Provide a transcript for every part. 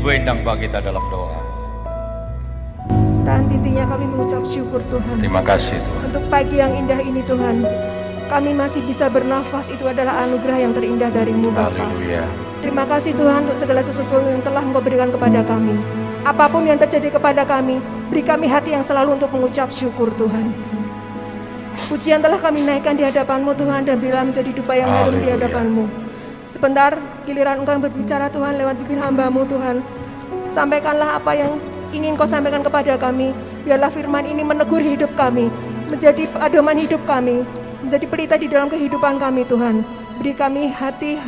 Ibu Endang bagi kita dalam doa. Tahan intinya kami mengucap syukur Tuhan. Terima kasih Tuhan. Untuk pagi yang indah ini Tuhan. Kami masih bisa bernafas itu adalah anugerah yang terindah darimu Bapa. Haleluya. Terima kasih Tuhan untuk segala sesuatu yang telah Engkau berikan kepada kami. Apa pun yang terjadi kepada kami, beri kami hati yang selalu untuk mengucap syukur Tuhan. Pujian telah kami naikkan di hadapanmu Tuhan dan bila menjadi dupa yang harum di hadapanmu. Sebentar, giliran Engkau yang berbicara Tuhan lewat bibir hambamu Tuhan. Sampaikanlah apa yang ingin Kau sampaikan kepada kami. Biarlah firman ini menegur hidup kami, menjadi pedoman hidup kami, menjadi pelita di dalam kehidupan kami Tuhan. Beri kami hati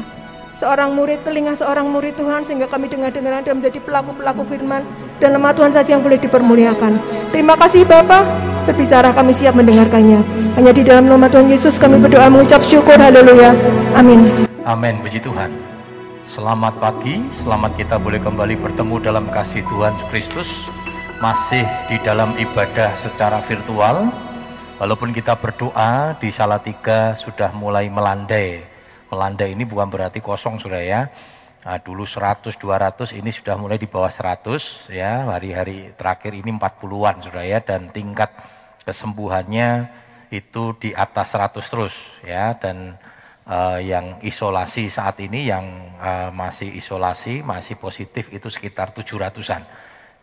seorang murid, telinga seorang murid Tuhan sehingga kami dengar-dengar dan menjadi pelaku-pelaku firman dan nama Tuhan saja yang boleh dipermuliakan. Terima kasih Bapa, berbicara kami siap mendengarkannya. Hanya di dalam nama Tuhan Yesus kami berdoa mengucap syukur, haleluya. Amin. Amin, puji Tuhan. Selamat pagi, selamat kita boleh kembali bertemu dalam kasih Tuhan Kristus. Masih di dalam ibadah secara virtual. Walaupun kita berdoa di Salatiga sudah mulai melandai. Melandai ini bukan berarti kosong sudah ya. Nah, dulu 100, 200, ini sudah mulai di bawah 100 ya. Hari-hari terakhir ini 40-an sudah ya. Dan tingkat kesembuhannya itu di atas 100 terus ya. Dan eh, yang isolasi saat ini yang eh, masih isolasi, masih positif itu sekitar 700-an.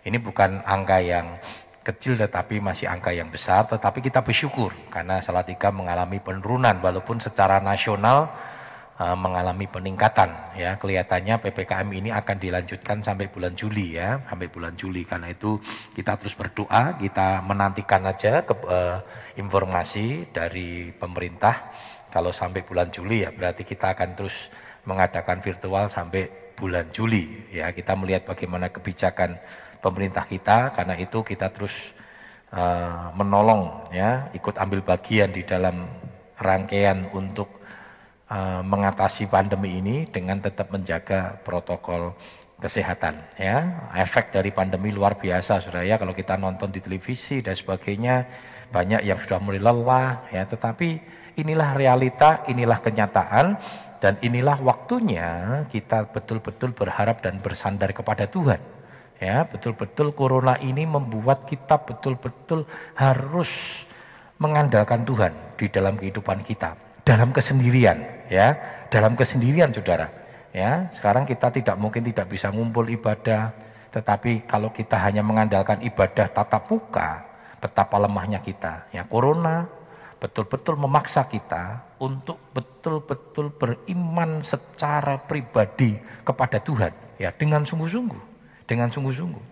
Ini bukan angka yang kecil tetapi masih angka yang besar, tetapi kita bersyukur karena Salatiga mengalami penurunan walaupun secara nasional eh, mengalami peningkatan ya. Kelihatannya PPKM ini akan dilanjutkan sampai bulan Juli ya, sampai bulan Juli. Karena itu kita terus berdoa, kita menantikan aja ke, eh, informasi dari pemerintah kalau sampai bulan Juli ya berarti kita akan terus mengadakan virtual sampai bulan Juli ya. Kita melihat bagaimana kebijakan pemerintah kita karena itu kita terus eh, menolong ya, ikut ambil bagian di dalam rangkaian untuk eh, mengatasi pandemi ini dengan tetap menjaga protokol kesehatan ya. Efek dari pandemi luar biasa Saudara ya kalau kita nonton di televisi dan sebagainya banyak yang sudah mulai lelah ya, tetapi inilah realita, inilah kenyataan dan inilah waktunya kita betul-betul berharap dan bersandar kepada Tuhan. Ya, betul-betul corona ini membuat kita betul-betul harus mengandalkan Tuhan di dalam kehidupan kita, dalam kesendirian, ya, dalam kesendirian Saudara. Ya, sekarang kita tidak mungkin tidak bisa ngumpul ibadah, tetapi kalau kita hanya mengandalkan ibadah tatap muka, betapa lemahnya kita. Ya, corona betul-betul memaksa kita untuk betul-betul beriman secara pribadi kepada Tuhan, ya, dengan sungguh-sungguh dengan sungguh-sungguh.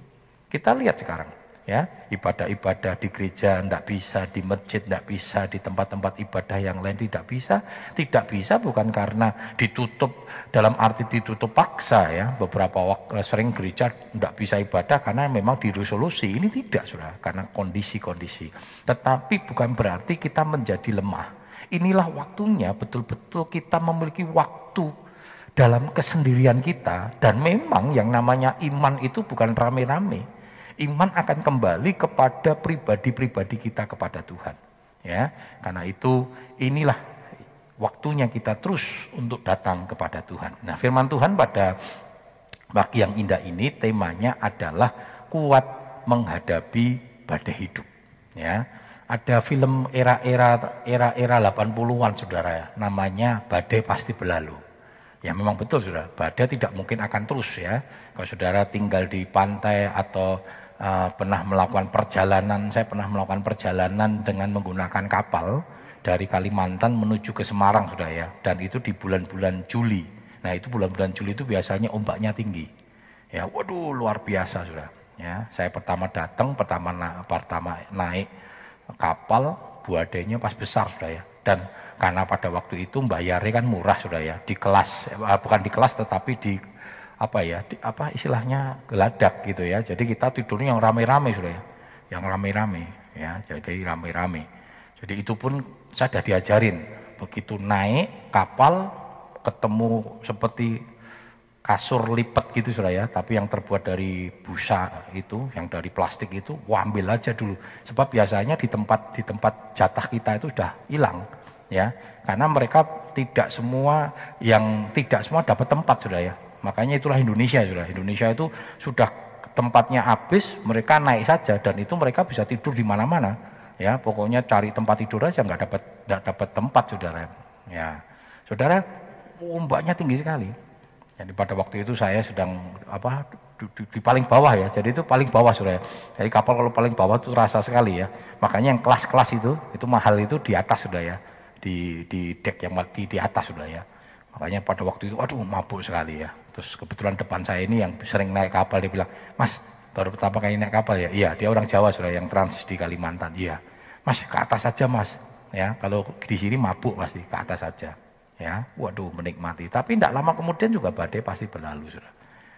Kita lihat sekarang, ya ibadah-ibadah di gereja tidak bisa, di masjid tidak bisa, di tempat-tempat ibadah yang lain tidak bisa. Tidak bisa bukan karena ditutup dalam arti ditutup paksa ya. Beberapa waktu sering gereja tidak bisa ibadah karena memang diresolusi. Ini tidak sudah karena kondisi-kondisi. Tetapi bukan berarti kita menjadi lemah. Inilah waktunya betul-betul kita memiliki waktu dalam kesendirian kita dan memang yang namanya iman itu bukan rame-rame. Iman akan kembali kepada pribadi-pribadi kita kepada Tuhan. Ya, karena itu inilah waktunya kita terus untuk datang kepada Tuhan. Nah, firman Tuhan pada pagi yang indah ini temanya adalah kuat menghadapi badai hidup. Ya, ada film era-era era-era 80-an Saudara ya, namanya Badai Pasti Berlalu. Ya memang betul sudah, badai tidak mungkin akan terus ya. Kalau saudara tinggal di pantai atau uh, pernah melakukan perjalanan, saya pernah melakukan perjalanan dengan menggunakan kapal dari Kalimantan menuju ke Semarang sudah ya. Dan itu di bulan-bulan Juli. Nah itu bulan-bulan Juli itu biasanya ombaknya tinggi. Ya, waduh luar biasa sudah. Ya, saya pertama datang, pertama na pertama naik kapal, buadainya pas besar sudah ya. Dan karena pada waktu itu bayarnya kan murah sudah ya di kelas eh, bukan di kelas tetapi di apa ya di, apa istilahnya geladak gitu ya. Jadi kita tidurnya yang rame-rame sudah ya. Yang rame-rame ya. Jadi rame-rame. Jadi itu pun saya sudah diajarin. Begitu naik kapal ketemu seperti kasur lipat gitu sudah ya. Tapi yang terbuat dari busa itu yang dari plastik itu wah ambil aja dulu. Sebab biasanya di tempat di tempat jatah kita itu sudah hilang ya. Karena mereka tidak semua yang tidak semua dapat tempat sudah ya Makanya itulah Indonesia sudah. Indonesia itu sudah tempatnya habis, mereka naik saja dan itu mereka bisa tidur di mana-mana. Ya, pokoknya cari tempat tidur aja nggak dapat nggak dapat tempat, saudara. Ya, saudara, ombaknya tinggi sekali. Jadi pada waktu itu saya sedang apa di, di, di paling bawah ya. Jadi itu paling bawah saudara. Jadi kapal kalau paling bawah itu terasa sekali ya. Makanya yang kelas-kelas itu itu mahal itu di atas sudah ya. Di di deck yang di di atas sudah ya. Makanya pada waktu itu aduh mabuk sekali ya. Terus kebetulan depan saya ini yang sering naik kapal dia bilang, Mas baru pertama kali naik kapal ya? Iya, dia orang Jawa sudah yang trans di Kalimantan. Iya, Mas ke atas saja Mas. Ya, kalau di sini mabuk pasti ke atas saja. Ya, waduh menikmati. Tapi tidak lama kemudian juga badai pasti berlalu sudah.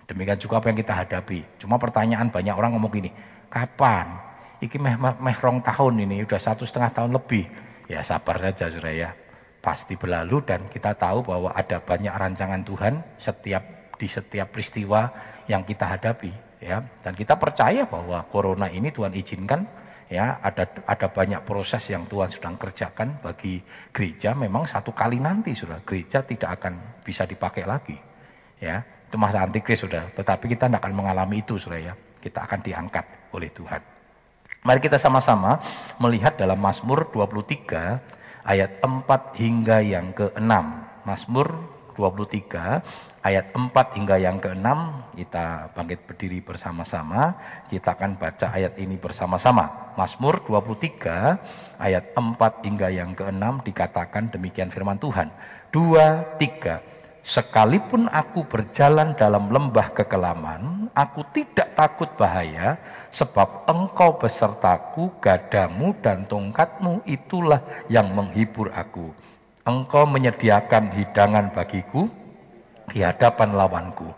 Demikian juga apa yang kita hadapi. Cuma pertanyaan banyak orang ngomong gini, kapan? Iki meh, meh rong tahun ini, udah satu setengah tahun lebih. Ya sabar saja sudah ya. Pasti berlalu dan kita tahu bahwa ada banyak rancangan Tuhan setiap di setiap peristiwa yang kita hadapi ya. Dan kita percaya bahwa corona ini Tuhan izinkan ya ada ada banyak proses yang Tuhan sedang kerjakan bagi gereja. Memang satu kali nanti sudah gereja tidak akan bisa dipakai lagi ya. Itu masa antikris sudah tetapi kita tidak akan mengalami itu sudah ya. Kita akan diangkat oleh Tuhan. Mari kita sama-sama melihat dalam Mazmur 23 ayat 4 hingga yang ke-6 Mazmur 23 ayat 4 hingga yang ke-6 kita bangkit berdiri bersama-sama. Kita akan baca ayat ini bersama-sama. Mazmur 23 ayat 4 hingga yang ke-6 dikatakan demikian firman Tuhan. Dua tiga sekalipun aku berjalan dalam lembah kekelaman aku tidak takut bahaya sebab engkau besertaku gadamu dan tongkatmu itulah yang menghibur aku. Engkau menyediakan hidangan bagiku di hadapan lawanku.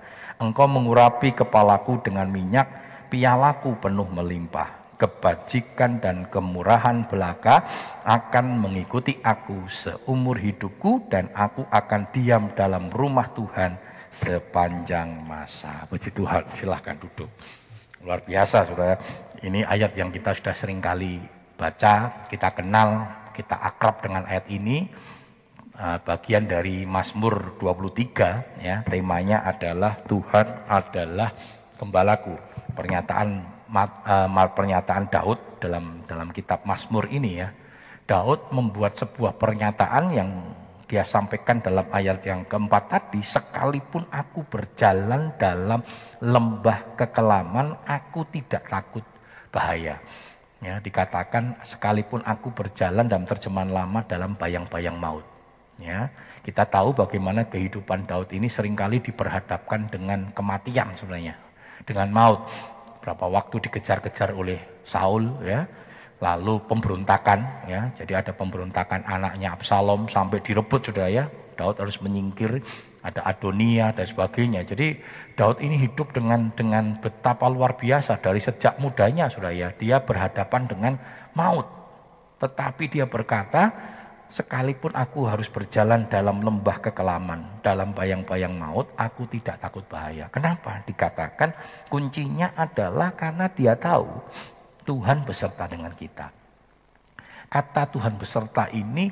Engkau mengurapi kepalaku dengan minyak, pialaku penuh melimpah. Kebajikan dan kemurahan belaka akan mengikuti aku seumur hidupku dan aku akan diam dalam rumah Tuhan sepanjang masa. Puji Tuhan, silahkan duduk. Luar biasa saudara, ini ayat yang kita sudah sering kali baca, kita kenal, kita akrab dengan ayat ini bagian dari Mazmur 23 ya temanya adalah Tuhan adalah gembalaku. Pernyataan uh, pernyataan Daud dalam dalam kitab Mazmur ini ya. Daud membuat sebuah pernyataan yang dia sampaikan dalam ayat yang keempat tadi sekalipun aku berjalan dalam lembah kekelaman aku tidak takut bahaya. Ya dikatakan sekalipun aku berjalan dalam terjemahan lama dalam bayang-bayang maut Ya, kita tahu bagaimana kehidupan Daud ini sering kali diperhadapkan dengan kematian sebenarnya, dengan maut. Berapa waktu dikejar-kejar oleh Saul ya, lalu pemberontakan ya. Jadi ada pemberontakan anaknya Absalom sampai direbut sudah ya. Daud harus menyingkir, ada Adonia dan sebagainya. Jadi Daud ini hidup dengan dengan betapa luar biasa dari sejak mudanya sudah ya. Dia berhadapan dengan maut. Tetapi dia berkata, Sekalipun aku harus berjalan dalam lembah kekelaman, dalam bayang-bayang maut, aku tidak takut bahaya. Kenapa? Dikatakan kuncinya adalah karena dia tahu Tuhan beserta dengan kita. Kata Tuhan beserta ini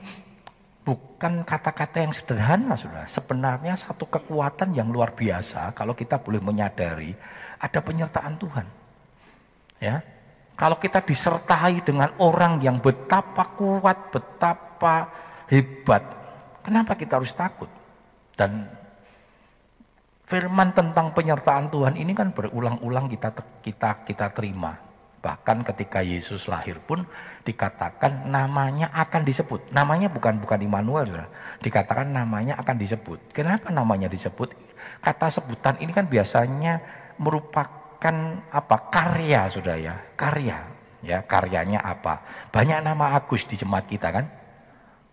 bukan kata-kata yang sederhana, sudah. Sebenarnya satu kekuatan yang luar biasa kalau kita boleh menyadari ada penyertaan Tuhan. Ya, kalau kita disertai dengan orang yang betapa kuat, betapa betapa hebat. Kenapa kita harus takut? Dan firman tentang penyertaan Tuhan ini kan berulang-ulang kita kita kita terima. Bahkan ketika Yesus lahir pun dikatakan namanya akan disebut. Namanya bukan bukan Immanuel, saudara. Dikatakan namanya akan disebut. Kenapa namanya disebut? Kata sebutan ini kan biasanya merupakan apa? Karya, saudara ya. Karya, ya karyanya apa? Banyak nama Agus di jemaat kita kan.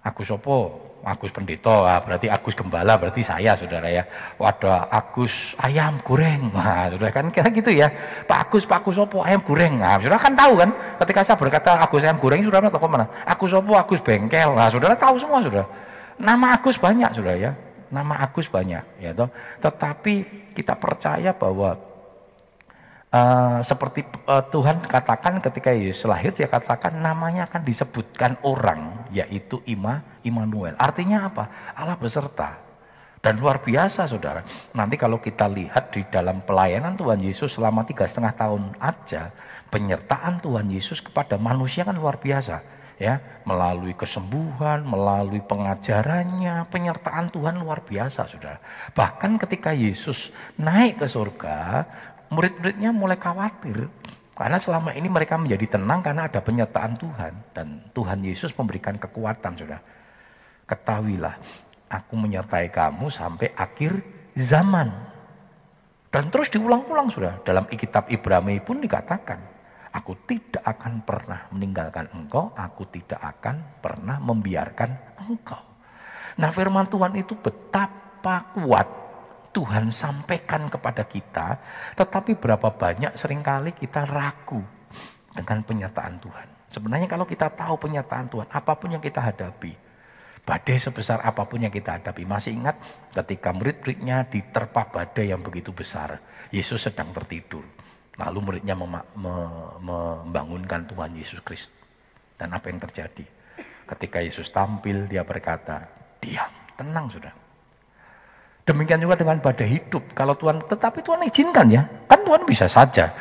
Agus Sopo, Agus Pendeta, ah, berarti Agus Gembala, berarti saya saudara ya. Waduh, Agus ayam goreng, nah, saudara kan kira gitu ya. Pak Agus, Pak Agus Sopo ayam goreng, nah, saudara kan tahu kan. Ketika saya berkata Agus ayam goreng, saudara tahu mana? Agus Sopo, Agus bengkel, nah, saudara tahu semua saudara. Nama Agus banyak saudara ya. Nama Agus banyak, ya toh. Tetapi kita percaya bahwa Uh, seperti uh, Tuhan katakan ketika Yesus lahir dia katakan namanya akan disebutkan orang yaitu Ima Immanuel. Artinya apa? Allah beserta. Dan luar biasa saudara. Nanti kalau kita lihat di dalam pelayanan Tuhan Yesus selama tiga setengah tahun aja, penyertaan Tuhan Yesus kepada manusia kan luar biasa ya melalui kesembuhan, melalui pengajarannya, penyertaan Tuhan luar biasa, sudah. Bahkan ketika Yesus naik ke surga, murid-muridnya mulai khawatir karena selama ini mereka menjadi tenang karena ada penyertaan Tuhan dan Tuhan Yesus memberikan kekuatan, sudah. Ketahuilah, aku menyertai kamu sampai akhir zaman. Dan terus diulang-ulang sudah. Dalam kitab Ibrani pun dikatakan, Aku tidak akan pernah meninggalkan engkau, aku tidak akan pernah membiarkan engkau. Nah firman Tuhan itu betapa kuat Tuhan sampaikan kepada kita, tetapi berapa banyak sering kali kita ragu dengan penyataan Tuhan. Sebenarnya kalau kita tahu penyataan Tuhan, apa pun yang kita hadapi, badai sebesar apa pun yang kita hadapi. Masih ingat ketika murid-muridnya diterpa badai yang begitu besar, Yesus sedang tertidur. Lalu muridnya mem membangunkan Tuhan Yesus Kristus. Dan apa yang terjadi? Ketika Yesus tampil, dia berkata, diam, tenang sudah. Demikian juga dengan badai hidup. Kalau Tuhan, tetapi Tuhan izinkan ya. Kan Tuhan bisa saja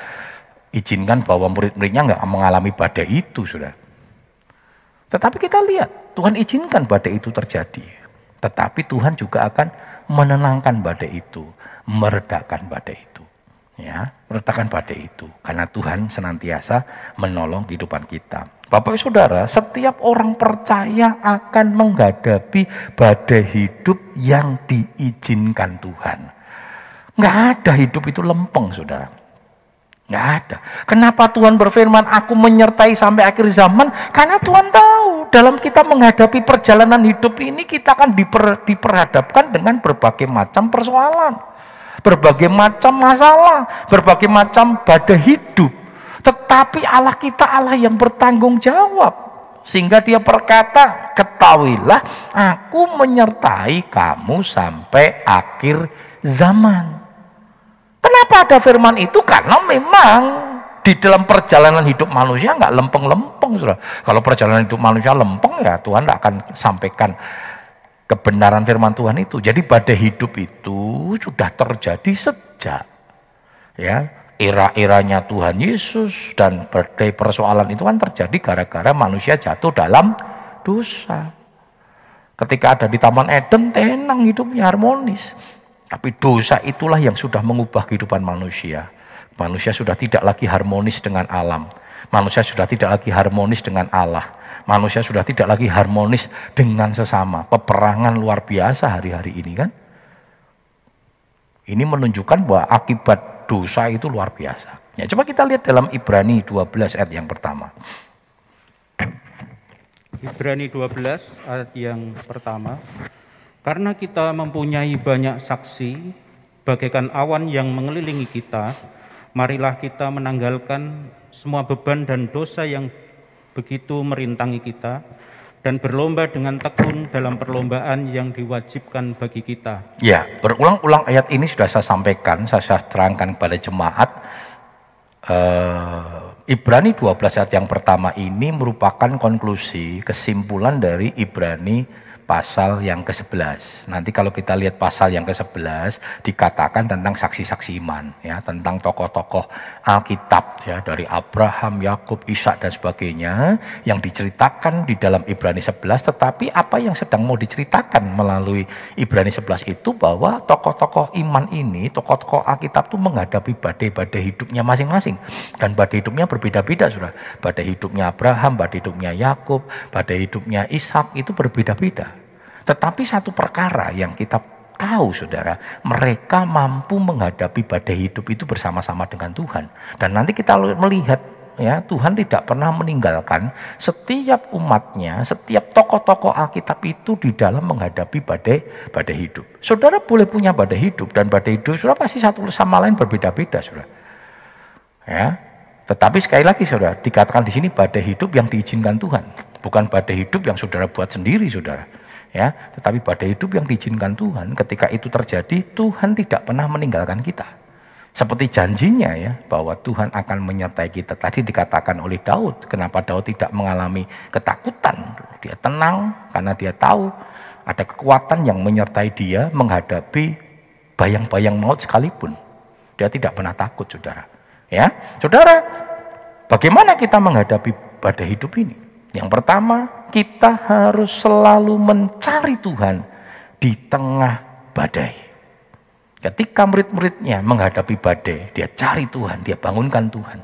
izinkan bahwa murid-muridnya nggak mengalami badai itu sudah. Tetapi kita lihat, Tuhan izinkan badai itu terjadi. Tetapi Tuhan juga akan menenangkan badai itu, meredakan badai itu ya meletakkan badai itu karena Tuhan senantiasa menolong kehidupan kita Bapak Saudara setiap orang percaya akan menghadapi badai hidup yang diizinkan Tuhan. Nggak ada hidup itu lempeng Saudara. Nggak ada. Kenapa Tuhan berfirman aku menyertai sampai akhir zaman karena Tuhan tahu dalam kita menghadapi perjalanan hidup ini kita akan diper, diperhadapkan dengan berbagai macam persoalan berbagai macam masalah, berbagai macam badai hidup. Tetapi Allah kita Allah yang bertanggung jawab. Sehingga dia berkata, ketahuilah aku menyertai kamu sampai akhir zaman. Kenapa ada firman itu? Karena memang di dalam perjalanan hidup manusia nggak lempeng-lempeng. Kalau perjalanan hidup manusia lempeng ya Tuhan tidak akan sampaikan kebenaran firman Tuhan itu. Jadi badai hidup itu sudah terjadi sejak ya era-eranya Tuhan Yesus dan badai persoalan itu kan terjadi gara-gara manusia jatuh dalam dosa. Ketika ada di Taman Eden tenang hidupnya harmonis. Tapi dosa itulah yang sudah mengubah kehidupan manusia. Manusia sudah tidak lagi harmonis dengan alam. Manusia sudah tidak lagi harmonis dengan Allah manusia sudah tidak lagi harmonis dengan sesama. Peperangan luar biasa hari-hari ini kan. Ini menunjukkan bahwa akibat dosa itu luar biasa. Ya, coba kita lihat dalam Ibrani 12 ayat yang pertama. Ibrani 12 ayat yang pertama. Karena kita mempunyai banyak saksi bagaikan awan yang mengelilingi kita, marilah kita menanggalkan semua beban dan dosa yang begitu merintangi kita dan berlomba dengan tekun dalam perlombaan yang diwajibkan bagi kita. Ya, berulang-ulang ayat ini sudah saya sampaikan, saya, terangkan kepada jemaat. Uh, Ibrani 12 ayat yang pertama ini merupakan konklusi, kesimpulan dari Ibrani pasal yang ke-11. Nanti kalau kita lihat pasal yang ke-11 dikatakan tentang saksi-saksi iman ya, tentang tokoh-tokoh Alkitab ya dari Abraham, Yakub, Ishak dan sebagainya yang diceritakan di dalam Ibrani 11 tetapi apa yang sedang mau diceritakan melalui Ibrani 11 itu bahwa tokoh-tokoh iman ini, tokoh-tokoh Alkitab itu menghadapi badai-badai hidupnya masing-masing dan badai hidupnya berbeda-beda Sudah. Badai hidupnya Abraham, badai hidupnya Yakub, badai hidupnya Ishak itu berbeda-beda. Tetapi satu perkara yang kita tahu saudara, mereka mampu menghadapi badai hidup itu bersama-sama dengan Tuhan. Dan nanti kita melihat ya Tuhan tidak pernah meninggalkan setiap umatnya, setiap tokoh-tokoh Alkitab itu di dalam menghadapi badai badai hidup. Saudara boleh punya badai hidup dan badai hidup saudara pasti satu sama lain berbeda-beda saudara. Ya, tetapi sekali lagi saudara dikatakan di sini badai hidup yang diizinkan Tuhan, bukan badai hidup yang saudara buat sendiri saudara ya tetapi pada hidup yang diizinkan Tuhan ketika itu terjadi Tuhan tidak pernah meninggalkan kita seperti janjinya ya bahwa Tuhan akan menyertai kita tadi dikatakan oleh Daud kenapa Daud tidak mengalami ketakutan dia tenang karena dia tahu Ada kekuatan yang menyertai dia menghadapi bayang-bayang maut sekalipun. Dia tidak pernah takut, saudara. Ya, saudara, bagaimana kita menghadapi badai hidup ini? Yang pertama, kita harus selalu mencari Tuhan di tengah badai. Ketika murid-muridnya menghadapi badai, dia cari Tuhan, dia bangunkan Tuhan.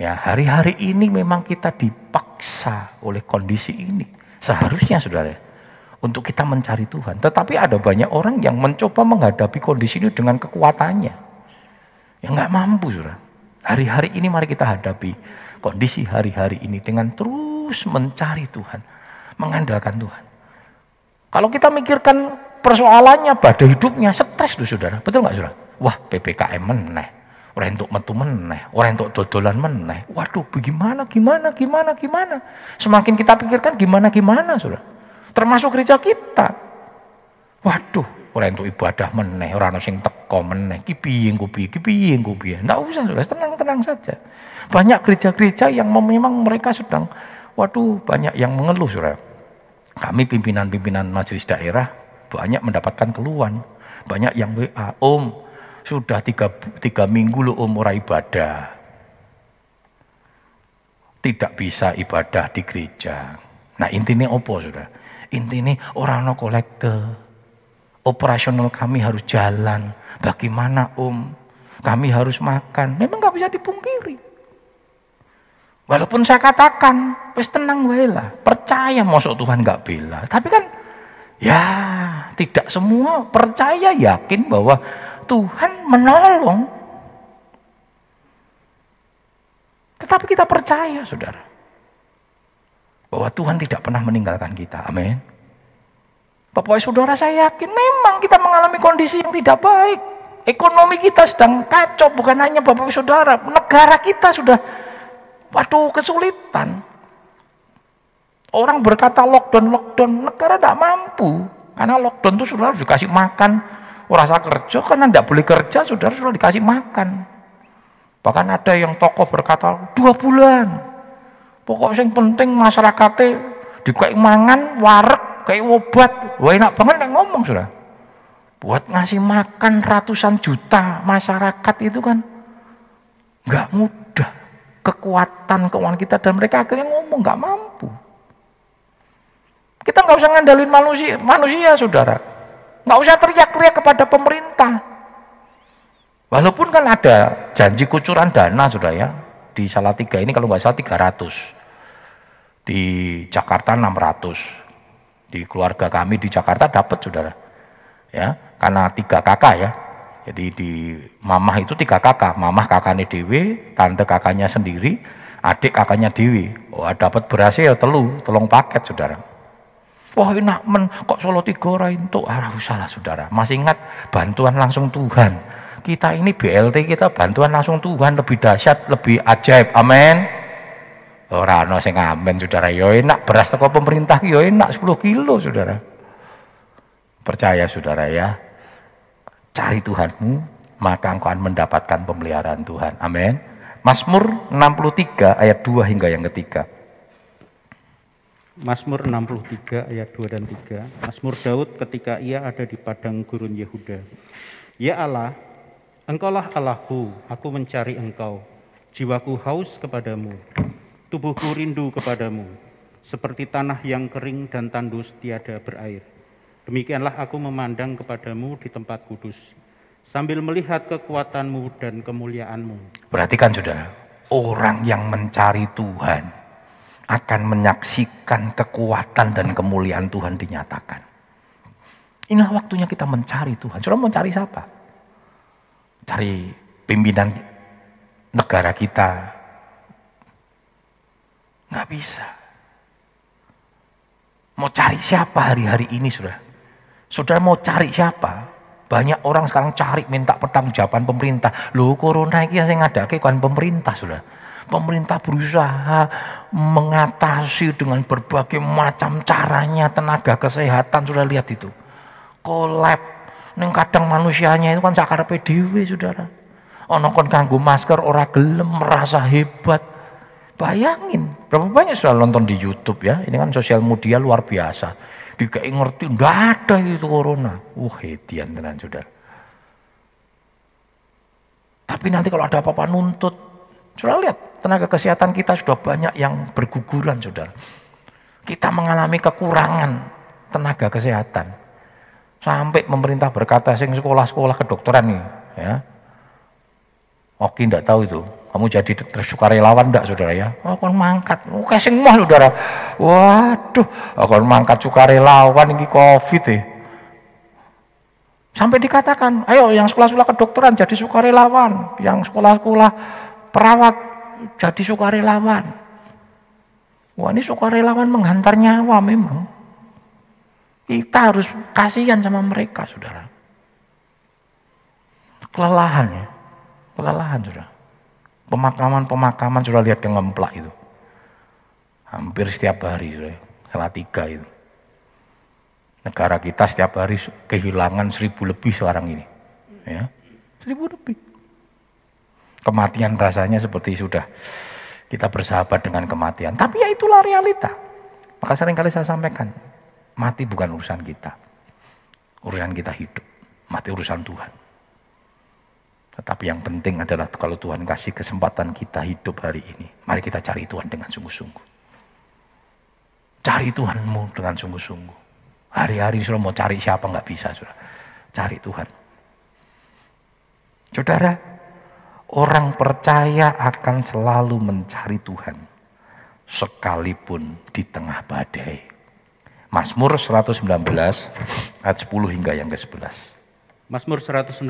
Ya, hari-hari ini memang kita dipaksa oleh kondisi ini. Seharusnya saudara, untuk kita mencari Tuhan. Tetapi ada banyak orang yang mencoba menghadapi kondisi ini dengan kekuatannya. yang nggak mampu, saudara. Hari-hari ini mari kita hadapi kondisi hari-hari ini dengan terus mencari Tuhan, mengandalkan Tuhan. Kalau kita mikirkan persoalannya, badai hidupnya, stres tuh saudara. Betul nggak saudara? Wah PPKM meneh. Orang untuk metu meneh, orang untuk dodolan meneh. Waduh, bagaimana, gimana, gimana, gimana. Semakin kita pikirkan gimana, gimana, saudara termasuk gereja kita. Waduh, orang untuk ibadah meneh, orang sing teko meneh, ki piye ku piye, ki piye ku piye. Enggak usah, Saudara, tenang-tenang saja. Banyak gereja-gereja yang memang mereka sedang waduh, banyak yang mengeluh, Saudara. Kami pimpinan-pimpinan majelis daerah banyak mendapatkan keluhan. Banyak yang WA, Om, sudah tiga, tiga minggu lo Om ora ibadah. Tidak bisa ibadah di gereja. Nah intinya opo sudah? Intinya orang no kolekte. Operasional kami harus jalan. Bagaimana om? Kami harus makan. Memang nggak bisa dipungkiri. Walaupun saya katakan, wis tenang wae lah. Percaya masuk Tuhan nggak bela. Tapi kan ya tidak semua percaya yakin bahwa Tuhan menolong. Tetapi kita percaya, saudara bahwa Tuhan tidak pernah meninggalkan kita. Amin. Bapak saudara saya yakin memang kita mengalami kondisi yang tidak baik. Ekonomi kita sedang kacau, bukan hanya Bapak saudara. Negara kita sudah, waduh kesulitan. Orang berkata lockdown, lockdown, negara tidak mampu. Karena lockdown itu sudah harus dikasih makan. Rasa kerja, karena tidak boleh kerja, saudara sudah dikasih makan. Bahkan ada yang tokoh berkata, dua bulan. Pokok yang penting masyarakatnya dikaik mangan, warek, kayak obat. Wah enak banget nek ngomong sudah. Buat ngasih makan ratusan juta masyarakat itu kan nggak mudah. Kekuatan keuangan kita dan mereka akhirnya ngomong nggak mampu. Kita nggak usah ngandalin manusia, manusia saudara. Nggak usah teriak-teriak kepada pemerintah. Walaupun kan ada janji kucuran dana sudah ya di Salatiga ini kalau nggak salah 300 di Jakarta 600 di keluarga kami di Jakarta dapat saudara ya karena tiga kakak ya jadi di mamah itu tiga kakak mamah kakaknya dewi tante kakaknya sendiri adik kakaknya dewi oh dapat beras ya telu tolong paket saudara Wah enak men, kok solo tiga orang itu arah salah saudara. Masih ingat bantuan langsung Tuhan. Kita ini BLT kita bantuan langsung Tuhan lebih dahsyat, lebih ajaib. Amin. Ora ana sing ngamen Saudara. Ya enak beras teko pemerintah ya enak 10 kilo Saudara. Percaya Saudara ya. Cari Tuhanmu, maka engkau akan mendapatkan pemeliharaan Tuhan. Amin. Mazmur 63 ayat 2 hingga yang ketiga. Mazmur 63 ayat 2 dan 3. Mazmur Daud ketika ia ada di padang gurun Yehuda. Ya Allah, Engkaulah Allahku, aku mencari Engkau. Jiwaku haus kepadamu. Tubuhku rindu kepadamu, seperti tanah yang kering dan tandus tiada berair. Demikianlah aku memandang kepadamu di tempat kudus, sambil melihat kekuatanmu dan kemuliaanmu. Perhatikan saudara, orang yang mencari Tuhan akan menyaksikan kekuatan dan kemuliaan Tuhan dinyatakan. Inilah waktunya kita mencari Tuhan. Saudara mau cari siapa? Cari pimpinan negara kita, Nggak bisa. Mau cari siapa hari-hari ini sudah? Saudara mau cari siapa? Banyak orang sekarang cari minta pertanggungjawaban pemerintah. Loh corona ini yang ada kan pemerintah sudah. Pemerintah berusaha mengatasi dengan berbagai macam caranya tenaga kesehatan sudah lihat itu. Kolab neng kadang manusianya itu kan sakar PDW saudara. Ono kon kanggo masker ora gelem merasa hebat Bayangin, berapa banyak sudah nonton di YouTube ya. Ini kan sosial media luar biasa. Dikai ngerti, enggak ada itu corona. Wah, hedian tenan saudara. Tapi nanti kalau ada apa-apa nuntut, sudah lihat tenaga kesehatan kita sudah banyak yang berguguran saudara. Kita mengalami kekurangan tenaga kesehatan. Sampai pemerintah berkata, sing sekolah-sekolah kedokteran nih, ya. Oke, enggak tahu itu. Kamu jadi sukarelawan enggak saudara ya? Oh, akan mangkat. Oh, sing mah saudara. Waduh, akan mangkat sukarelawan ini covid ya. Sampai dikatakan, ayo yang sekolah-sekolah kedokteran jadi sukarelawan, yang sekolah-sekolah perawat jadi sukarelawan. Wah ini sukarelawan menghantar nyawa memang. Kita harus kasihan sama mereka, saudara. Kelelahan ya, kelelahan saudara. Pemakaman-pemakaman sudah lihat yang ngemplak itu. Hampir setiap hari, saudara. Salah tiga itu. Negara kita setiap hari kehilangan seribu lebih sekarang ini. Ya, seribu lebih. Kematian rasanya seperti sudah kita bersahabat dengan kematian. Tapi ya itulah realita. Maka sering kali saya sampaikan, mati bukan urusan kita. Urusan kita hidup. Mati urusan Tuhan. Tetapi yang penting adalah kalau Tuhan kasih kesempatan kita hidup hari ini. Mari kita cari Tuhan dengan sungguh-sungguh. Cari Tuhanmu dengan sungguh-sungguh. Hari-hari suruh mau cari siapa nggak bisa, sudah. Cari Tuhan. Saudara, orang percaya akan selalu mencari Tuhan. Sekalipun di tengah badai. Mazmur 119 ayat 10 hingga yang ke-11. Mazmur 119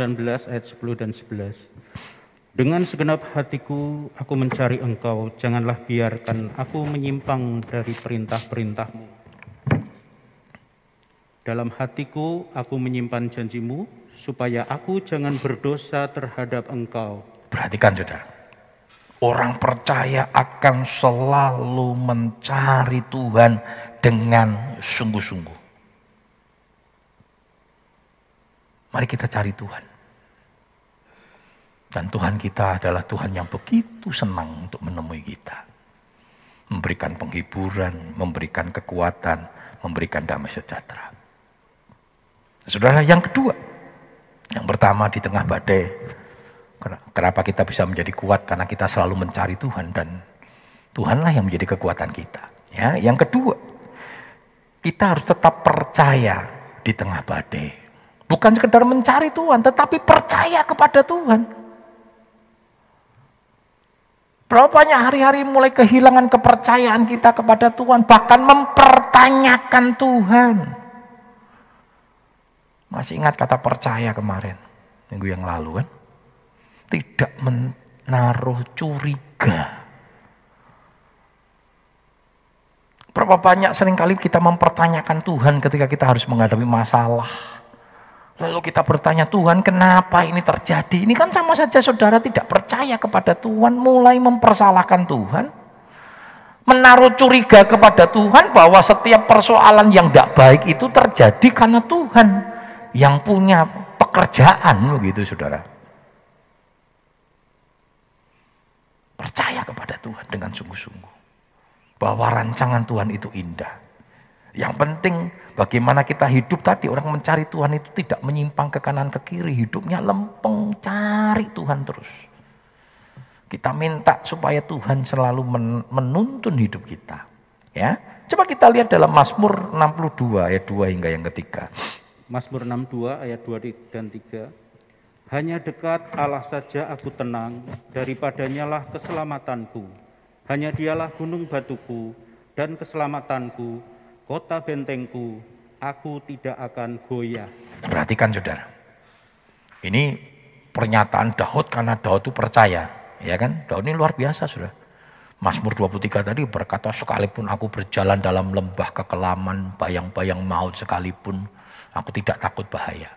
ayat 10 dan 11. Dengan segenap hatiku aku mencari engkau, janganlah biarkan aku menyimpang dari perintah-perintahmu. Dalam hatiku aku menyimpan janjimu, supaya aku jangan berdosa terhadap engkau. Perhatikan saudara. Orang percaya akan selalu mencari Tuhan dengan sungguh-sungguh. Mari kita cari Tuhan. Dan Tuhan kita adalah Tuhan yang begitu senang untuk menemui kita. Memberikan penghiburan, memberikan kekuatan, memberikan damai sejahtera. Saudara, yang kedua. Yang pertama di tengah badai. Kenapa kita bisa menjadi kuat? Karena kita selalu mencari Tuhan dan Tuhanlah yang menjadi kekuatan kita. Ya, yang kedua, kita harus tetap percaya di tengah badai. Bukan sekedar mencari Tuhan, tetapi percaya kepada Tuhan. Berapa banyak hari-hari mulai kehilangan kepercayaan kita kepada Tuhan, bahkan mempertanyakan Tuhan. Masih ingat kata percaya kemarin, minggu yang lalu kan? Tidak menaruh curiga. Berapa banyak sering kali kita mempertanyakan Tuhan ketika kita harus menghadapi masalah. Lalu kita bertanya, Tuhan kenapa ini terjadi? Ini kan sama saja saudara tidak percaya kepada Tuhan, mulai mempersalahkan Tuhan. Menaruh curiga kepada Tuhan bahwa setiap persoalan yang tidak baik itu terjadi karena Tuhan yang punya pekerjaan begitu saudara. Percaya kepada Tuhan dengan sungguh-sungguh. Bahwa rancangan Tuhan itu indah. Yang penting bagaimana kita hidup tadi. Orang mencari Tuhan itu tidak menyimpang ke kanan ke kiri. Hidupnya lempeng, cari Tuhan terus. Kita minta supaya Tuhan selalu menuntun hidup kita. Ya, Coba kita lihat dalam Mazmur 62 ayat 2 hingga yang ketiga. Mazmur 62 ayat 2 dan 3. Hanya dekat Allah saja aku tenang, daripadanya lah keselamatanku. Hanya dialah gunung batuku dan keselamatanku, kota bentengku, aku tidak akan goyah. Perhatikan saudara. Ini pernyataan Daud karena Daud itu percaya. Ya kan? Daud ini luar biasa sudah. Mazmur 23 tadi berkata, sekalipun aku berjalan dalam lembah kekelaman, bayang-bayang maut sekalipun, Aku tidak takut bahaya.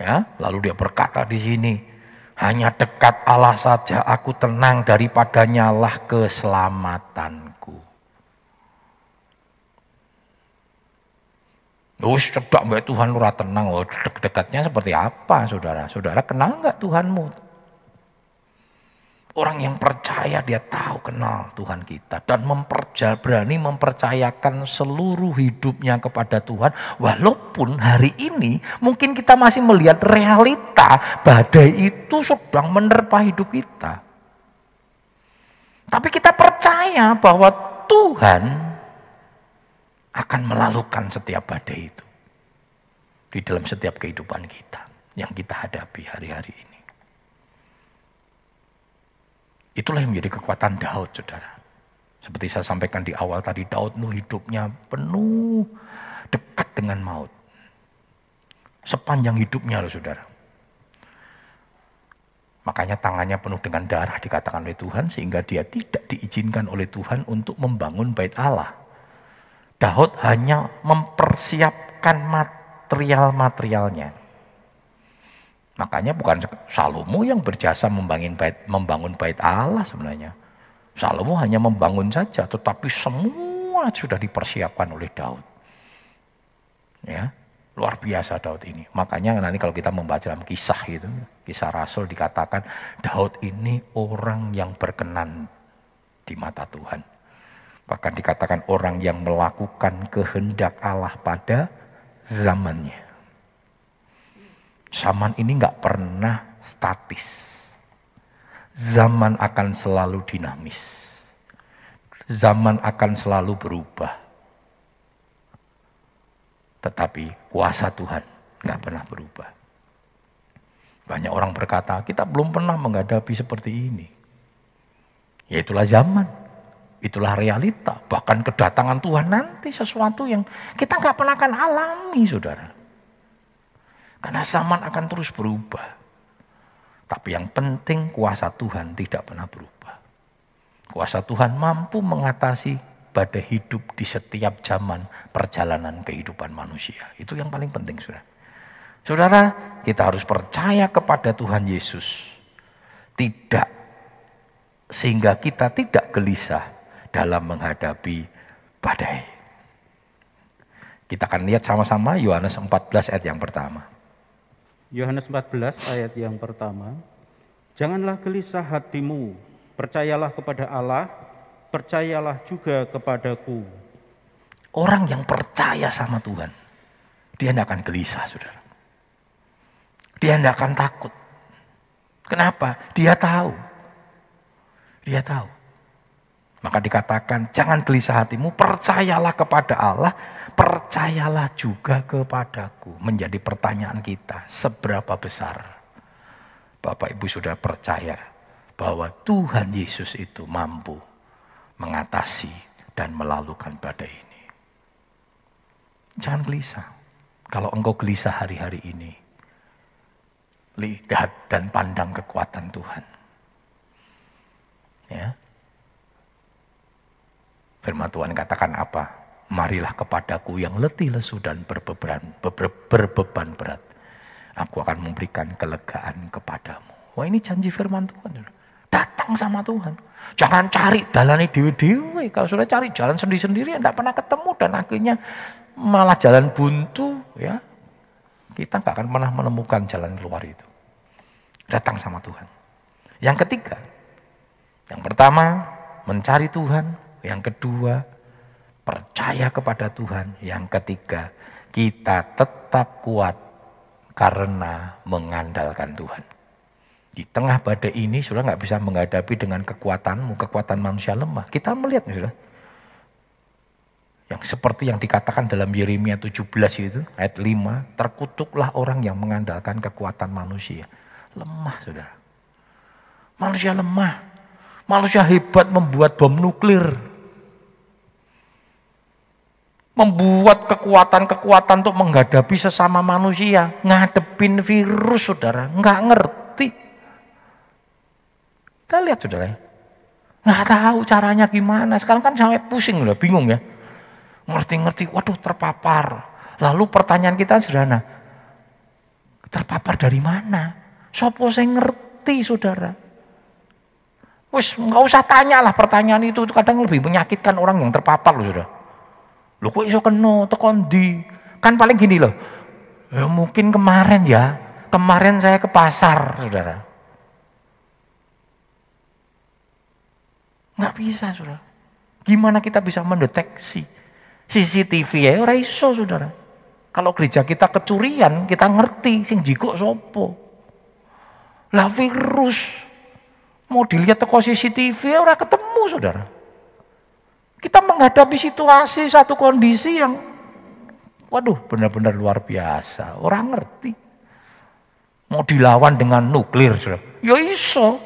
Ya, lalu dia berkata di sini, hanya dekat Allah saja aku tenang daripadanya lah keselamatanku. Terus cedak mbak Tuhan lu tenang, oh, dekatnya seperti apa saudara? Saudara kenal nggak Tuhanmu? Orang yang percaya dia tahu kenal Tuhan kita dan memperja, berani mempercayakan seluruh hidupnya kepada Tuhan. Walaupun hari ini mungkin kita masih melihat realita badai itu sedang menerpa hidup kita. Tapi kita percaya bahwa Tuhan akan melalukan setiap badai itu di dalam setiap kehidupan kita yang kita hadapi hari-hari ini. Itulah yang menjadi kekuatan Daud, saudara. Seperti saya sampaikan di awal tadi, Daud itu hidupnya penuh dekat dengan maut. Sepanjang hidupnya loh saudara. Makanya tangannya penuh dengan darah dikatakan oleh Tuhan sehingga dia tidak diizinkan oleh Tuhan untuk membangun bait Allah. Daud hanya mempersiapkan material-materialnya. Makanya bukan Salomo yang berjasa membangun bait, membangun bait Allah sebenarnya. Salomo hanya membangun saja, tetapi semua sudah dipersiapkan oleh Daud. Ya, luar biasa Daud ini. Makanya nanti kalau kita membaca dalam kisah itu, kisah Rasul dikatakan Daud ini orang yang berkenan di mata Tuhan. Bahkan dikatakan orang yang melakukan kehendak Allah pada zamannya. Zaman ini nggak pernah statis. Zaman akan selalu dinamis. Zaman akan selalu berubah. Tetapi kuasa Tuhan nggak pernah berubah. Banyak orang berkata, kita belum pernah menghadapi seperti ini. Ya itulah zaman. Itulah realita. Bahkan kedatangan Tuhan nanti sesuatu yang kita nggak pernah akan alami, saudara. Karena zaman akan terus berubah. Tapi yang penting kuasa Tuhan tidak pernah berubah. Kuasa Tuhan mampu mengatasi badai hidup di setiap zaman perjalanan kehidupan manusia. Itu yang paling penting, saudara. Saudara, kita harus percaya kepada Tuhan Yesus. Tidak sehingga kita tidak gelisah dalam menghadapi badai. Kita akan lihat sama-sama Yohanes 14 ayat yang pertama. Yohanes 14 ayat yang pertama. Janganlah gelisah hatimu, percayalah kepada Allah, percayalah juga kepadaku. Orang yang percaya sama Tuhan, dia tidak akan gelisah, saudara. Dia tidak akan takut. Kenapa? Dia tahu. Dia tahu. Maka dikatakan, jangan gelisah hatimu, percayalah kepada Allah, percayalah juga kepadaku. Menjadi pertanyaan kita, seberapa besar Bapak Ibu sudah percaya bahwa Tuhan Yesus itu mampu mengatasi dan melalukan badai ini. Jangan gelisah. Kalau engkau gelisah hari-hari ini, lihat dan pandang kekuatan Tuhan. Ya. Firman Tuhan katakan apa? Marilah kepadaku yang letih lesu dan berbeban, ber, berbeban berat. Aku akan memberikan kelegaan kepadamu. Wah ini janji firman Tuhan. Datang sama Tuhan. Jangan cari jalan dewi-dewi. Kalau sudah cari jalan sendiri-sendiri, tidak pernah ketemu. Dan akhirnya malah jalan buntu. ya Kita nggak akan pernah menemukan jalan keluar itu. Datang sama Tuhan. Yang ketiga, yang pertama mencari Tuhan. Yang kedua, percaya kepada Tuhan. Yang ketiga, kita tetap kuat karena mengandalkan Tuhan. Di tengah badai ini sudah nggak bisa menghadapi dengan kekuatanmu, kekuatan manusia lemah. Kita melihat sudah. Yang seperti yang dikatakan dalam Yeremia 17 itu, ayat 5, terkutuklah orang yang mengandalkan kekuatan manusia. Lemah, saudara. Manusia lemah. Manusia hebat membuat bom nuklir membuat kekuatan-kekuatan untuk menghadapi sesama manusia, ngadepin virus, saudara, nggak ngerti. Kita lihat, saudara, nggak tahu caranya gimana. Sekarang kan sampai pusing loh, bingung ya. Ngerti-ngerti, waduh terpapar. Lalu pertanyaan kita sederhana, terpapar dari mana? Sopo saya ngerti, saudara. Wis nggak usah tanya lah pertanyaan itu, kadang lebih menyakitkan orang yang terpapar loh, saudara. Lho kok iso kena tekan di? Kan paling gini loh. Ya mungkin kemarin ya, kemarin saya ke pasar, Saudara. Nggak bisa, saudara. Gimana kita bisa mendeteksi? CCTV ya ora iso, saudara. Kalau gereja kita kecurian, kita ngerti sing jikuk sopo. Lah virus mau dilihat teko CCTV ora ketemu, saudara. Kita menghadapi situasi satu kondisi yang waduh benar-benar luar biasa. Orang ngerti. Mau dilawan dengan nuklir, saudara. Ya iso.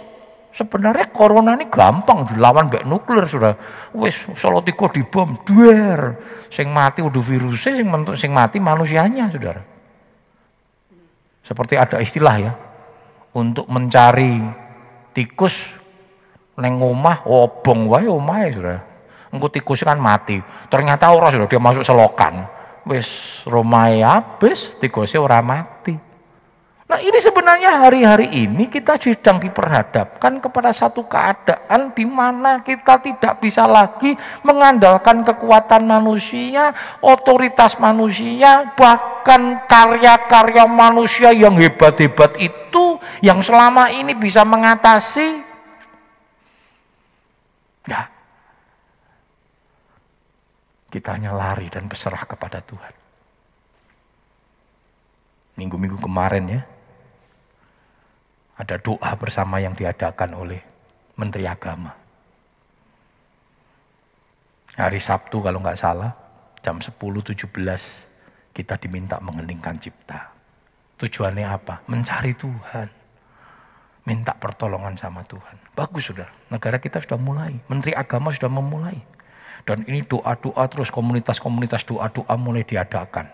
Sebenarnya corona ini gampang dilawan mbek nuklir sudah. Wis Salatiga dibom, duer. Sing mati udah virusnya, sing sing mati manusianya, Saudara. Seperti ada istilah ya. Untuk mencari tikus neng omah obong wae omahe, Saudara. Engko tikus kan mati. Ternyata ora sudah dia masuk selokan. Wis romae habis, tikusnya ora mati. Nah ini sebenarnya hari-hari ini kita sedang diperhadapkan kepada satu keadaan di mana kita tidak bisa lagi mengandalkan kekuatan manusia, otoritas manusia, bahkan karya-karya manusia yang hebat-hebat itu yang selama ini bisa mengatasi. Nah, kita hanya lari dan berserah kepada Tuhan. Minggu-minggu kemarin ya, ada doa bersama yang diadakan oleh Menteri Agama. Hari Sabtu kalau nggak salah, jam 10.17 kita diminta mengeningkan cipta. Tujuannya apa? Mencari Tuhan. Minta pertolongan sama Tuhan. Bagus sudah, negara kita sudah mulai. Menteri Agama sudah memulai. Dan ini doa-doa terus komunitas-komunitas doa-doa mulai diadakan.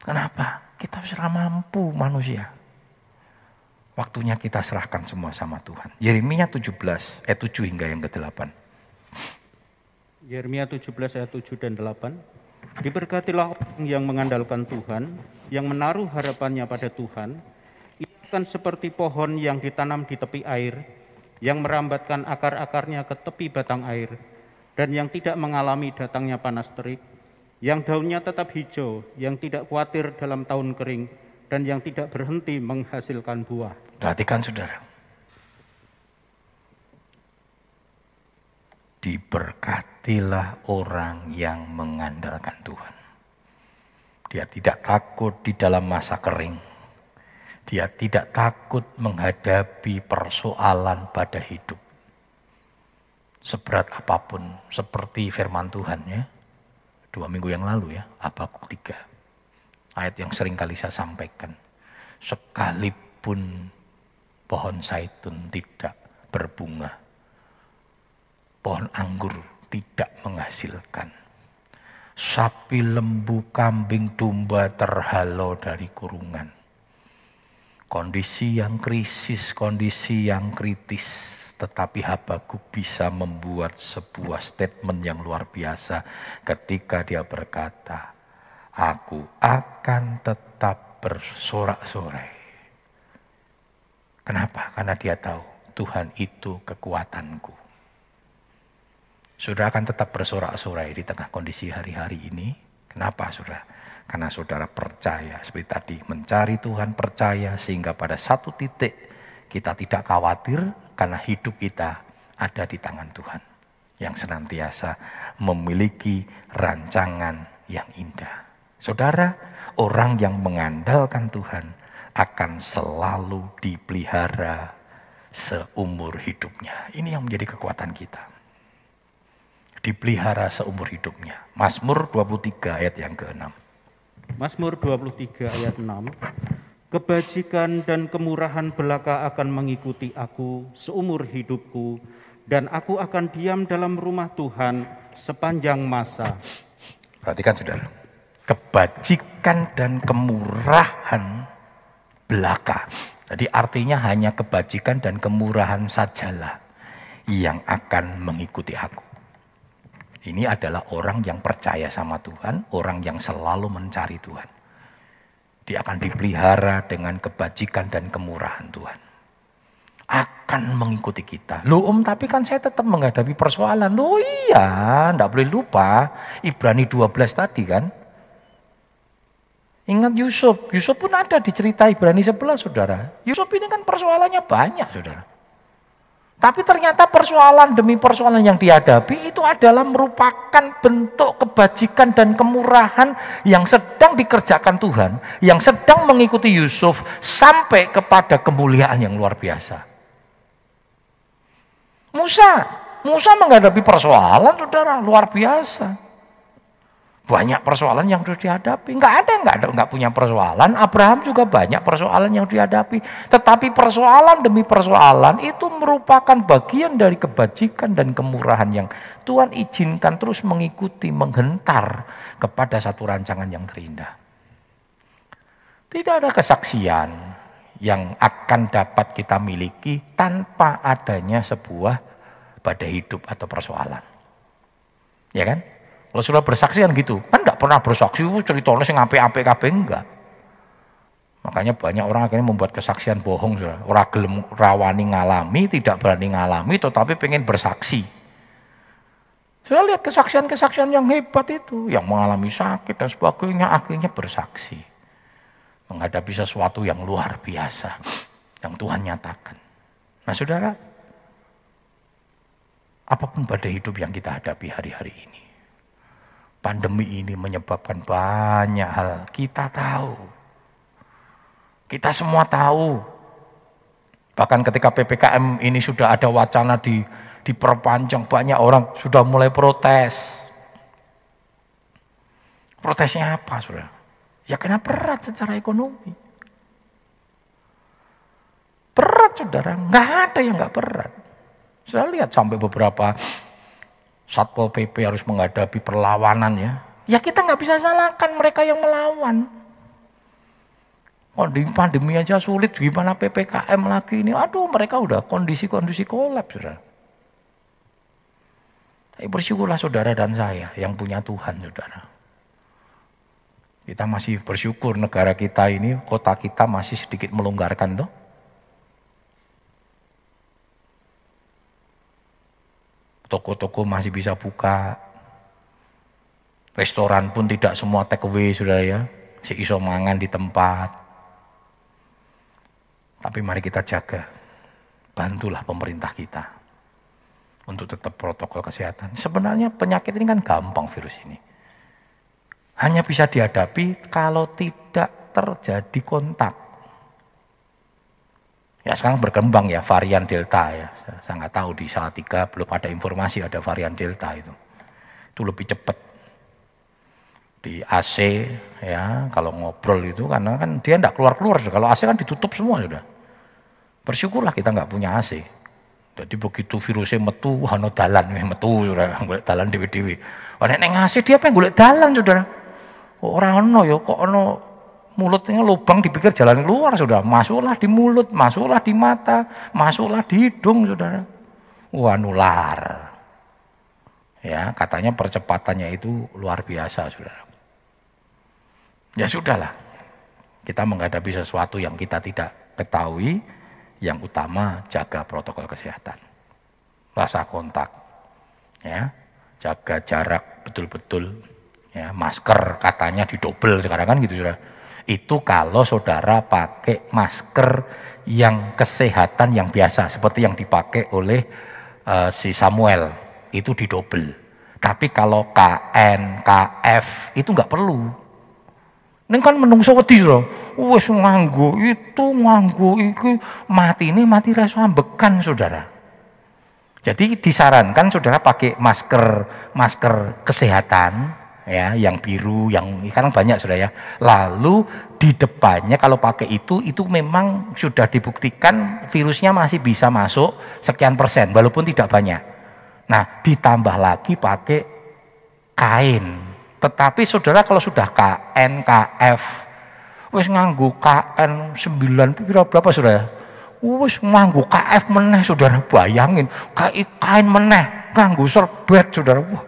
Kenapa? Kita sudah mampu manusia. Waktunya kita serahkan semua sama Tuhan. Yeremia 17 ayat 7 hingga yang ke-8. Yeremia 17 ayat 7 dan 8. Diberkatilah orang yang mengandalkan Tuhan, yang menaruh harapannya pada Tuhan. Ia akan seperti pohon yang ditanam di tepi air, yang merambatkan akar-akarnya ke tepi batang air, dan yang tidak mengalami datangnya panas terik, yang daunnya tetap hijau, yang tidak khawatir dalam tahun kering, dan yang tidak berhenti menghasilkan buah. Perhatikan saudara. Diberkatilah orang yang mengandalkan Tuhan. Dia tidak takut di dalam masa kering. Dia tidak takut menghadapi persoalan pada hidup. Seberat apa pun, seperti firman Tuhan ya. Dua minggu yang lalu ya, Habakuk 3 Ayat yang sering kali saya sampaikan. Sekalipun pohon zaitun tidak berbunga. Pohon anggur tidak menghasilkan. Sapi, lembu, kambing, domba terhalau dari kurungan. Kondisi yang krisis, kondisi yang kritis. Tetapi Habakuk bisa membuat sebuah statement yang luar biasa ketika dia berkata, aku akan tetap bersorak-sorai. Kenapa? Karena dia tahu Tuhan itu kekuatanku. Saudara akan tetap bersorak-sorai di tengah kondisi hari-hari ini. Kenapa saudara? Karena saudara percaya, seperti tadi, mencari Tuhan percaya sehingga pada satu titik kita tidak khawatir karena hidup kita ada di tangan Tuhan. Yang senantiasa memiliki rancangan yang indah. Saudara, orang yang mengandalkan Tuhan akan selalu dipelihara seumur hidupnya. Ini yang menjadi kekuatan kita. Dipelihara seumur hidupnya. Mazmur 23 ayat yang ke-6. Mazmur 23 ayat 6. Kebajikan dan kemurahan belaka akan mengikuti aku seumur hidupku dan aku akan diam dalam rumah Tuhan sepanjang masa. Perhatikan saudara kebajikan dan kemurahan belaka. Jadi artinya hanya kebajikan dan kemurahan sajalah yang akan mengikuti aku. Ini adalah orang yang percaya sama Tuhan, orang yang selalu mencari Tuhan. Dia akan dipelihara dengan kebajikan dan kemurahan Tuhan. Akan mengikuti kita. Loh om, tapi kan saya tetap menghadapi persoalan. Loh iya, tidak boleh lupa. Ibrani 12 tadi kan. Ingat Yusuf, Yusuf pun ada di cerita Ibrani 11 saudara. Yusuf ini kan persoalannya banyak saudara. Tapi ternyata persoalan demi persoalan yang dihadapi itu adalah merupakan bentuk kebajikan dan kemurahan yang sedang dikerjakan Tuhan, yang sedang mengikuti Yusuf sampai kepada kemuliaan yang luar biasa. Musa, Musa menghadapi persoalan saudara luar biasa. Banyak persoalan yang harus dihadapi. Enggak ada enggak ada enggak punya persoalan. Abraham juga banyak persoalan yang dihadapi. Tetapi persoalan demi persoalan itu merupakan bagian dari kebajikan dan kemurahan yang Tuhan izinkan terus mengikuti, menghentar kepada satu rancangan yang terindah. Tidak ada kesaksian yang akan dapat kita miliki tanpa adanya sebuah pada hidup atau persoalan. Ya kan? Sudah bersaksi kan gitu, kan enggak pernah bersaksi oh, ceritanya sing apik-apik kabeh enggak. Makanya banyak orang akhirnya membuat kesaksian bohong sudah. Orang gelem rawani ngalami, tidak berani ngalami, tetapi pengen bersaksi. Saya lihat kesaksian-kesaksian yang hebat itu, yang mengalami sakit dan sebagainya, akhirnya bersaksi. Menghadapi sesuatu yang luar biasa, yang Tuhan nyatakan. Nah saudara, apa pun pada hidup yang kita hadapi hari-hari ini, Pandemi ini menyebabkan banyak hal. Kita tahu. Kita semua tahu. Bahkan ketika PPKM ini sudah ada wacana di diperpanjang, banyak orang sudah mulai protes. Protesnya apa, Saudara? Ya karena berat secara ekonomi. Berat, Saudara. Nggak ada yang nggak berat. Saya lihat sampai beberapa Satpol PP harus menghadapi perlawanan ya. Ya kita nggak bisa salahkan mereka yang melawan. Oh di pandemi aja sulit, gimana PPKM lagi ini? Aduh mereka udah kondisi-kondisi kolaps sudah. Tapi bersyukurlah saudara dan saya yang punya Tuhan saudara. Kita masih bersyukur negara kita ini, kota kita masih sedikit melonggarkan tuh. Toko-toko masih bisa buka. Restoran pun tidak semua take away, sudah ya. Si iso mangan di tempat. Tapi mari kita jaga. Bantulah pemerintah kita. Untuk tetap protokol kesehatan. Sebenarnya penyakit ini kan gampang virus ini. Hanya bisa dihadapi kalau tidak terjadi kontak. Ya sekarang berkembang ya varian Delta ya. Saya nggak tahu di tiga belum ada informasi ada varian Delta itu. Itu lebih cepat. Di AC ya kalau ngobrol itu karena kan dia nggak keluar-keluar. Kalau AC kan ditutup semua sudah. Bersyukurlah kita nggak punya AC. Jadi begitu virusnya metu, hano dalan, metu sudah, golek dalan dewi-dewi. Wah nek AC dia yang golek dalan saudara? Orang ono ya kok ono mulutnya lubang dipikir jalan keluar sudah masuklah di mulut masuklah di mata masuklah di hidung saudara. Wah nular. Ya katanya percepatannya itu luar biasa saudara. Ya sudahlah. Kita menghadapi sesuatu yang kita tidak ketahui. Yang utama jaga protokol kesehatan. Rasa kontak. Ya jaga jarak betul-betul. Ya masker katanya didobel sekarang kan gitu sudah itu kalau saudara pakai masker yang kesehatan yang biasa seperti yang dipakai oleh uh, si Samuel itu didobel. Tapi kalau KN, KF itu nggak perlu. Ini kan menungso wedi loh. Wes nganggo itu nganggo itu mati ini mati rasa ambekan saudara. Jadi disarankan saudara pakai masker masker kesehatan ya, yang biru, yang kan banyak sudah ya. Lalu di depannya kalau pakai itu, itu memang sudah dibuktikan virusnya masih bisa masuk sekian persen, walaupun tidak banyak. Nah, ditambah lagi pakai kain. Tetapi saudara kalau sudah KN, KF, nganggu KN 9 berapa saudara? Ya? Wis nganggu KF meneh saudara bayangin, kain meneh nganggu serbet saudara. Wah,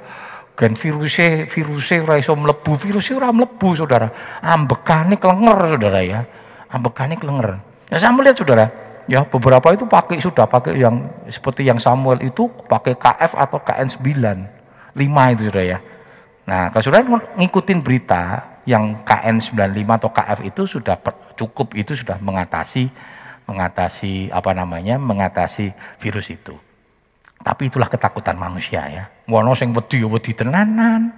Gen virusnya, virusnya ora iso mlebu, virusnya ora mlebu Saudara. Ambekane klenger Saudara ya. Ambekane klenger. Ya saya melihat Saudara, ya beberapa itu pakai sudah pakai yang seperti yang Samuel itu pakai KF atau KN9. 5 itu Saudara ya. Nah, kalau Saudara ngikutin berita yang KN95 atau KF itu sudah cukup itu sudah mengatasi mengatasi apa namanya mengatasi virus itu. Tapi itulah ketakutan manusia ya. Wono sing wedi ya wedi tenanan.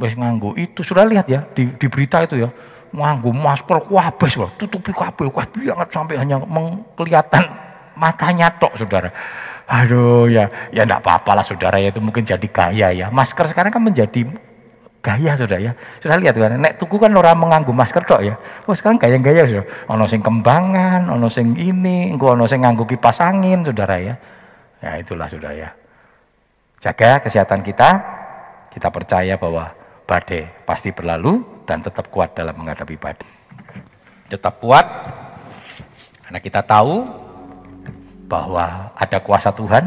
Wis nganggo itu sudah lihat ya di, di berita itu ya. Nganggo masker kabeh tutupi kabeh kabeh banget sampai hanya kelihatan matanya tok Saudara. Aduh ya, ya enggak apa-apa lah Saudara ya itu mungkin jadi gaya ya. Masker sekarang kan menjadi gaya sudah ya. Sudah lihat kan, nek tuku kan orang menganggu masker tok ya. Oh sekarang gaya-gaya sudah. Ono sing kembangan, ono sing ini, engko ono sing nganggu kipas angin, saudara ya. Ya itulah sudah ya. Jaga kesehatan kita. Kita percaya bahwa badai pasti berlalu dan tetap kuat dalam menghadapi badai. Tetap kuat karena kita tahu bahwa ada kuasa Tuhan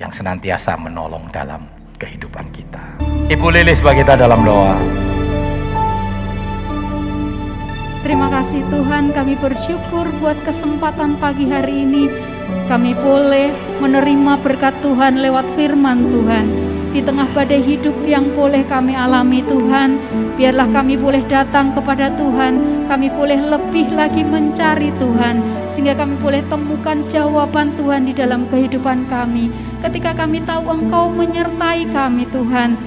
yang senantiasa menolong dalam kehidupan kita. Ibu Lilis bagi kita dalam doa. Terima kasih Tuhan, kami bersyukur buat kesempatan pagi hari ini. Kami boleh menerima berkat Tuhan lewat firman Tuhan di tengah badai hidup yang boleh kami alami Tuhan. Biarlah kami boleh datang kepada Tuhan, kami boleh lebih lagi mencari Tuhan, sehingga kami boleh temukan jawaban Tuhan di dalam kehidupan kami. Ketika kami tahu Engkau menyertai kami Tuhan,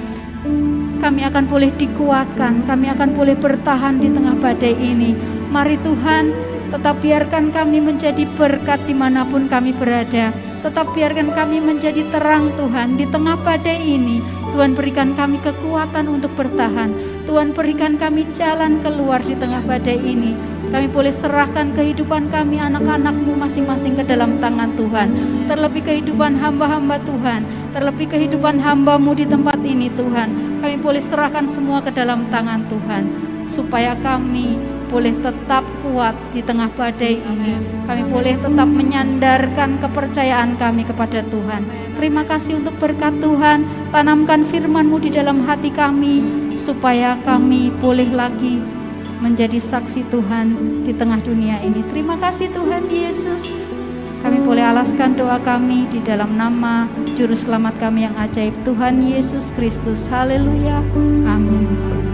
kami akan boleh dikuatkan, kami akan boleh bertahan di tengah badai ini. Mari Tuhan, tetap biarkan kami menjadi berkat di mana pun kami berada. Tetap biarkan kami menjadi terang Tuhan di tengah badai ini. Tuhan berikan kami kekuatan untuk bertahan. Tuhan berikan kami jalan keluar di tengah badai ini. Kami boleh serahkan kehidupan kami anak-anakmu masing-masing ke dalam tangan Tuhan. Terlebih kehidupan hamba-hamba Tuhan. Terlebih kehidupan hambamu di tempat ini Tuhan. Kami boleh serahkan semua ke dalam tangan Tuhan. Supaya kami boleh tetap kuat di tengah badai ini. Kami boleh tetap menyandarkan kepercayaan kami kepada Tuhan. Terima kasih untuk berkat Tuhan. Tanamkan firman-Mu di dalam hati kami supaya kami boleh lagi menjadi saksi Tuhan di tengah dunia ini. Terima kasih Tuhan Yesus. Kami boleh alaskan doa kami di dalam nama Juru Selamat kami yang ajaib Tuhan Yesus Kristus. Haleluya. Amin.